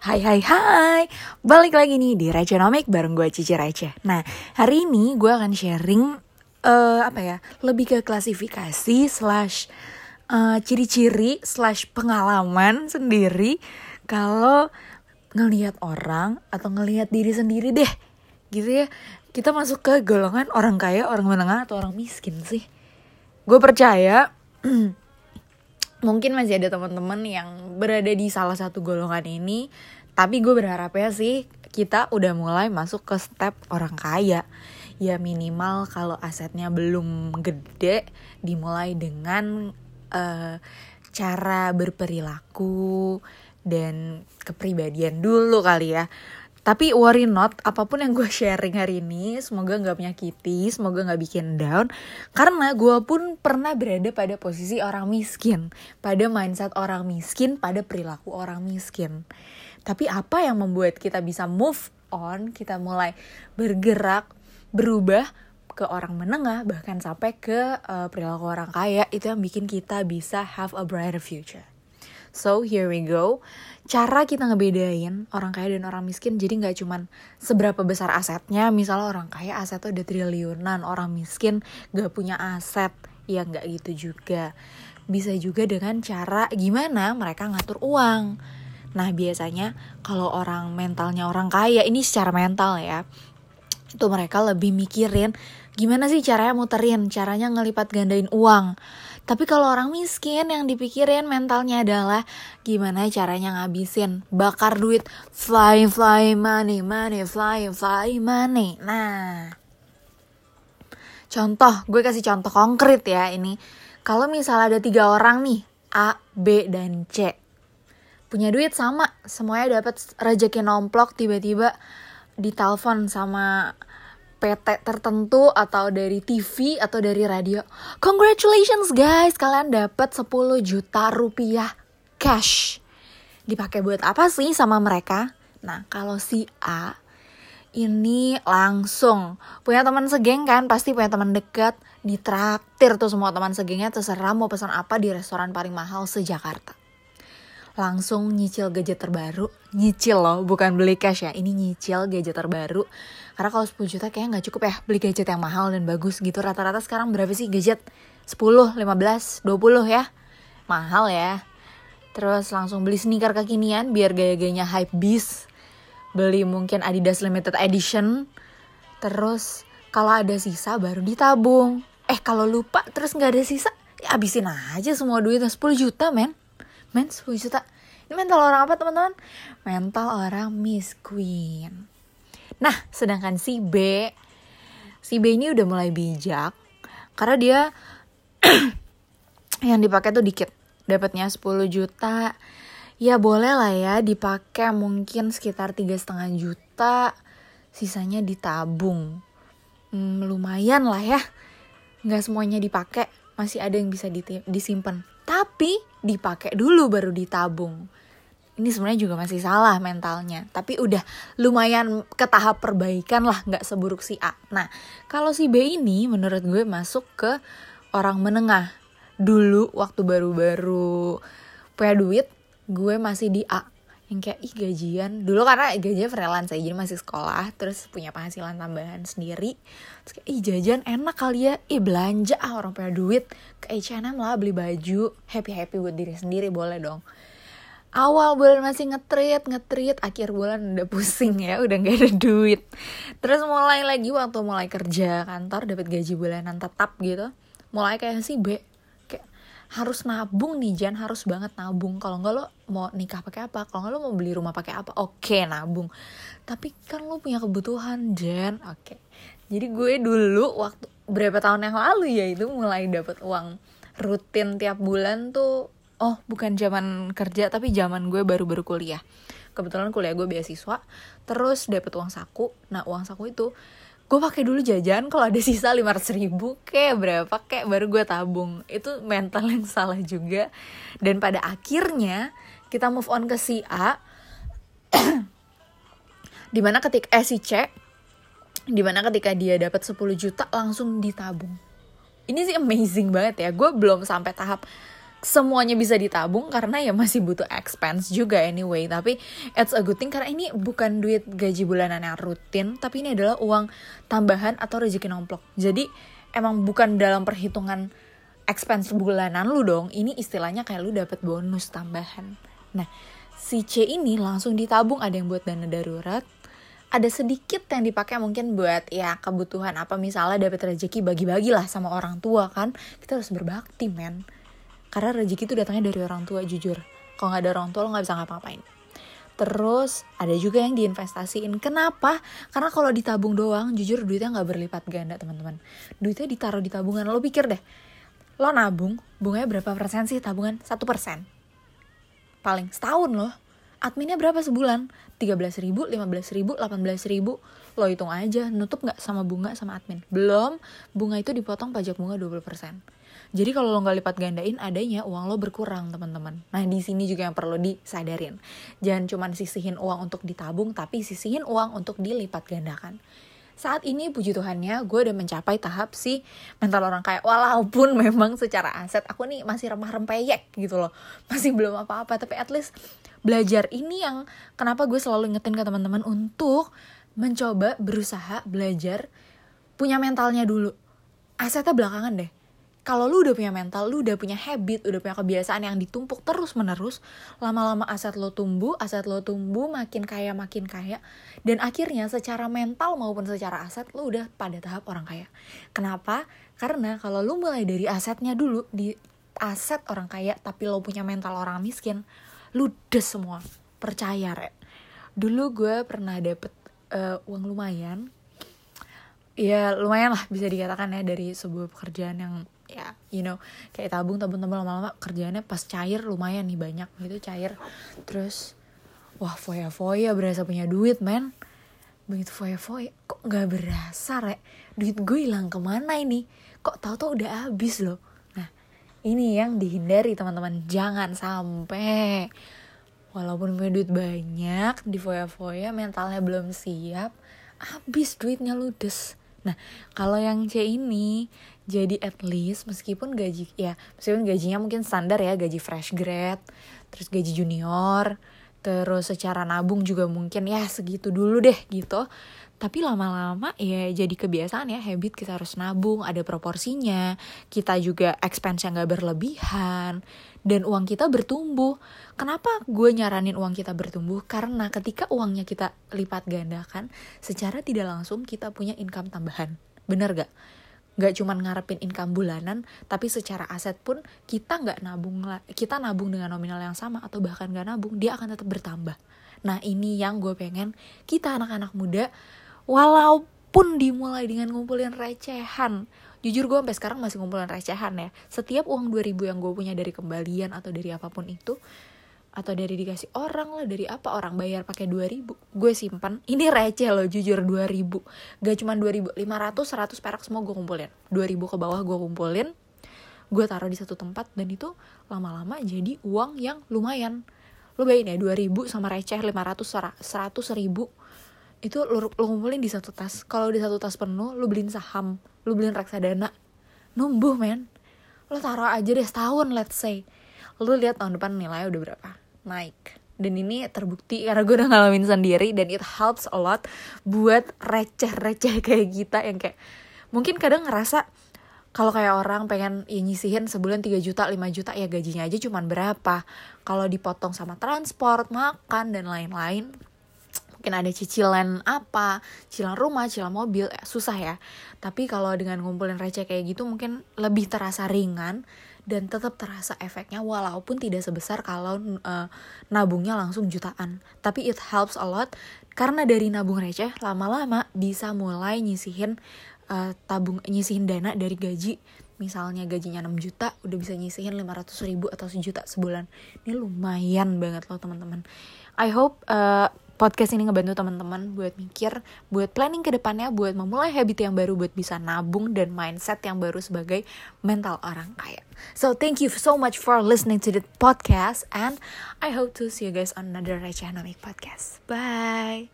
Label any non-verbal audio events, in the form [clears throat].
Hai hai hai, balik lagi nih di Recenomik bareng gue Cici Receh Nah, hari ini gue akan sharing, uh, apa ya, lebih ke klasifikasi slash uh, ciri-ciri slash pengalaman sendiri Kalau ngelihat orang atau ngelihat diri sendiri deh Gitu ya, kita masuk ke golongan orang kaya, orang menengah, atau orang miskin sih. Gue percaya [clears throat] mungkin masih ada teman-teman yang berada di salah satu golongan ini tapi gue berharap ya sih kita udah mulai masuk ke step orang kaya ya minimal kalau asetnya belum gede dimulai dengan uh, cara berperilaku dan kepribadian dulu kali ya tapi worry not, apa pun yang gue sharing hari ini, semoga gak menyakiti, semoga gak bikin down. Karena gue pun pernah berada pada posisi orang miskin, pada mindset orang miskin, pada perilaku orang miskin. Tapi apa yang membuat kita bisa move on, kita mulai bergerak, berubah ke orang menengah, bahkan sampai ke uh, perilaku orang kaya, itu yang bikin kita bisa have a brighter future. So here we go. Cara kita ngebedain orang kaya dan orang miskin jadi nggak cuman seberapa besar asetnya. Misalnya orang kaya asetnya udah triliunan, orang miskin gak punya aset. Ya nggak gitu juga. Bisa juga dengan cara gimana mereka ngatur uang. Nah biasanya kalau orang mentalnya orang kaya ini secara mental ya itu mereka lebih mikirin gimana sih caranya muterin, caranya ngelipat gandain uang tapi kalau orang miskin yang dipikirin mentalnya adalah gimana caranya ngabisin, bakar duit, fly fly money, money fly fly money. Nah, contoh, gue kasih contoh konkret ya ini. Kalau misalnya ada tiga orang nih, A, B, dan C, punya duit sama, semuanya dapat rezeki nomplok tiba-tiba ditelepon sama PT tertentu atau dari TV atau dari radio. Congratulations guys, kalian dapat 10 juta rupiah cash. Dipakai buat apa sih sama mereka? Nah, kalau si A ini langsung punya teman segeng kan, pasti punya teman dekat, ditraktir tuh semua teman segengnya terserah mau pesan apa di restoran paling mahal se-Jakarta langsung nyicil gadget terbaru. Nyicil loh bukan beli cash ya. Ini nyicil gadget terbaru. Karena kalau 10 juta kayak nggak cukup ya. Beli gadget yang mahal dan bagus gitu. Rata-rata sekarang berapa sih gadget? 10, 15, 20 ya. Mahal ya. Terus langsung beli sneaker kekinian biar gaya-gayanya hype beast. Beli mungkin Adidas limited edition. Terus kalau ada sisa baru ditabung. Eh kalau lupa terus nggak ada sisa ya habisin aja semua duitnya. 10 juta men men 10 juta. Ini mental orang apa teman-teman? Mental orang Miss Queen. Nah sedangkan si B si B ini udah mulai bijak karena dia [clears throat] yang dipakai tuh dikit. Dapatnya 10 juta. Ya boleh lah ya dipakai mungkin sekitar tiga setengah juta. Sisanya ditabung. Hmm, lumayan lah ya. Nggak semuanya dipakai. Masih ada yang bisa disimpan tapi dipakai dulu baru ditabung. Ini sebenarnya juga masih salah mentalnya. Tapi udah lumayan ke tahap perbaikan lah nggak seburuk si A. Nah kalau si B ini menurut gue masuk ke orang menengah. Dulu waktu baru-baru punya duit gue masih di A yang kayak ih gajian. Dulu karena gajinya freelance aja jadi masih sekolah terus punya penghasilan tambahan sendiri. Terus kayak ih jajan enak kali ya. Ih belanja ah orang punya duit. Ke H&M lah beli baju happy happy buat diri sendiri boleh dong. Awal bulan masih ngetrit ngetrit akhir bulan udah pusing ya udah gak ada duit. Terus mulai lagi waktu mulai kerja kantor dapat gaji bulanan tetap gitu mulai kayak si B harus nabung nih Jan harus banget nabung. Kalau nggak lo mau nikah pakai apa? Kalau nggak lo mau beli rumah pakai apa? Oke nabung. Tapi kan lo punya kebutuhan Jan oke. Jadi gue dulu waktu berapa tahun yang lalu ya itu mulai dapat uang rutin tiap bulan tuh. Oh bukan zaman kerja tapi zaman gue baru-baru kuliah. Kebetulan kuliah gue beasiswa terus dapat uang saku. Nah uang saku itu gue pakai dulu jajan kalau ada sisa lima ratus ribu kayak berapa kayak baru gue tabung. Itu mental yang salah juga. Dan pada akhirnya kita move on ke si A. [clears throat] Di mana ketika eh si C di mana ketika dia dapat 10 juta langsung ditabung. Ini sih amazing banget ya. Gue belum sampai tahap semuanya bisa ditabung karena ya masih butuh expense juga anyway. Tapi it's a good thing karena ini bukan duit gaji bulanan yang rutin tapi ini adalah uang tambahan atau rezeki nomplok. Jadi emang bukan dalam perhitungan expense bulanan lu dong ini istilahnya kayak lu dapat bonus tambahan. Nah si C ini langsung ditabung ada yang buat dana darurat ada sedikit yang dipakai mungkin buat ya kebutuhan apa misalnya dapat rezeki bagi-bagi lah sama orang tua kan. Kita harus berbakti men karena rezeki itu datangnya dari orang tua jujur. Kalau nggak ada orang tua lo nggak bisa ngapa-ngapain. Terus ada juga yang diinvestasiin. Kenapa? Karena kalau ditabung doang jujur duitnya nggak berlipat ganda teman-teman. Duitnya ditaruh di tabungan. Lo pikir deh lo nabung bunganya berapa persen sih tabungan? Satu persen. Paling setahun loh. Adminnya berapa sebulan? 13 ribu, 15 ribu, 18 ribu. Lo hitung aja nutup nggak sama bunga sama admin? Belum. Bunga itu dipotong pajak bunga 20% jadi kalau lo nggak lipat gandain adanya uang lo berkurang teman-teman. Nah di sini juga yang perlu disadarin. Jangan cuma sisihin uang untuk ditabung tapi sisihin uang untuk dilipat gandakan. Saat ini puji Tuhannya gue udah mencapai tahap si mental orang kayak walaupun memang secara aset aku nih masih remah rempeyek gitu loh. Masih belum apa-apa tapi at least belajar ini yang kenapa gue selalu ingetin ke teman-teman untuk mencoba berusaha belajar punya mentalnya dulu. Asetnya belakangan deh kalau lu udah punya mental, lu udah punya habit, udah punya kebiasaan yang ditumpuk terus menerus, lama-lama aset lo tumbuh, aset lo tumbuh makin kaya makin kaya, dan akhirnya secara mental maupun secara aset lu udah pada tahap orang kaya. Kenapa? Karena kalau lu mulai dari asetnya dulu di aset orang kaya, tapi lo punya mental orang miskin, lu des semua. Percaya, Re. Dulu gue pernah dapet uh, uang lumayan, ya lumayan lah bisa dikatakan ya dari sebuah pekerjaan yang ya. You know kayak tabung tabung tabung lama-lama kerjaannya pas cair lumayan nih banyak gitu cair. Terus wah foya foya berasa punya duit men. Begitu foya foya kok nggak berasa re? Duit gue hilang ke mana ini? Kok tau tau udah habis loh. Nah ini yang dihindari teman-teman. Jangan sampai. Walaupun punya duit banyak di foya foya mentalnya belum siap habis duitnya ludes Nah, kalau yang C ini jadi at least meskipun gaji ya, meskipun gajinya mungkin standar ya, gaji fresh grad, terus gaji junior, terus secara nabung juga mungkin ya segitu dulu deh gitu. Tapi lama-lama ya jadi kebiasaan ya habit kita harus nabung, ada proporsinya. Kita juga expense yang gak berlebihan dan uang kita bertumbuh. Kenapa gue nyaranin uang kita bertumbuh? Karena ketika uangnya kita lipat gandakan, secara tidak langsung kita punya income tambahan. Bener gak? Gak cuman ngarepin income bulanan, tapi secara aset pun kita nggak nabung. Kita nabung dengan nominal yang sama atau bahkan gak nabung, dia akan tetap bertambah. Nah ini yang gue pengen kita anak-anak muda walaupun dimulai dengan ngumpulin recehan jujur gue sampai sekarang masih ngumpulin recehan ya. Setiap uang 2000 yang gue punya dari kembalian atau dari apa pun itu atau dari dikasih orang lah dari apa orang bayar pakai 2000 gue simpan ini receh loh jujur 2000 gak cuma 2000 500 100 perak semua gue kumpulin. 2000 ke bawah gue kumpulin gue taruh di satu tempat dan itu lama-lama jadi uang yang lumayan. Lo bayangin ya 2000 sama receh 500 100 ribu itu lu, lu ngumpulin di satu tas. Kalau di satu tas penuh lu beliin saham lu beliin reksadana. Numbuh men. Lu taruh aja deh setahun let's say. Lu lihat tahun depan nilainya udah berapa? Naik. Dan ini terbukti karena gue udah ngalamin sendiri dan it helps a lot buat receh-receh [laughs] kayak kita yang kayak mungkin kadang ngerasa kalau kayak orang pengen ya nyisihin sebulan 3 juta 5 juta ya gajinya aja cuman berapa. Kalau dipotong sama transport makan dan lain-lain mungkin ada cicilan apa, cicilan rumah, cicilan mobil, eh, susah ya. Tapi kalau dengan ngumpulin receh kayak gitu mungkin lebih terasa ringan dan tetap terasa efeknya walaupun tidak sebesar kalau uh, nabungnya langsung jutaan. Tapi it helps a lot karena dari nabung receh lama-lama bisa mulai nyisihin uh, tabung nyisihin dana dari gaji misalnya gajinya 6 juta udah bisa nyisihin 500 ribu atau sejuta sebulan ini lumayan banget loh teman-teman I hope uh, podcast ini ngebantu teman-teman buat mikir, buat planning ke depannya, buat memulai habit yang baru, buat bisa nabung dan mindset yang baru sebagai mental orang kaya. So thank you so much for listening to the podcast and I hope to see you guys on another Rechanomic podcast. Bye.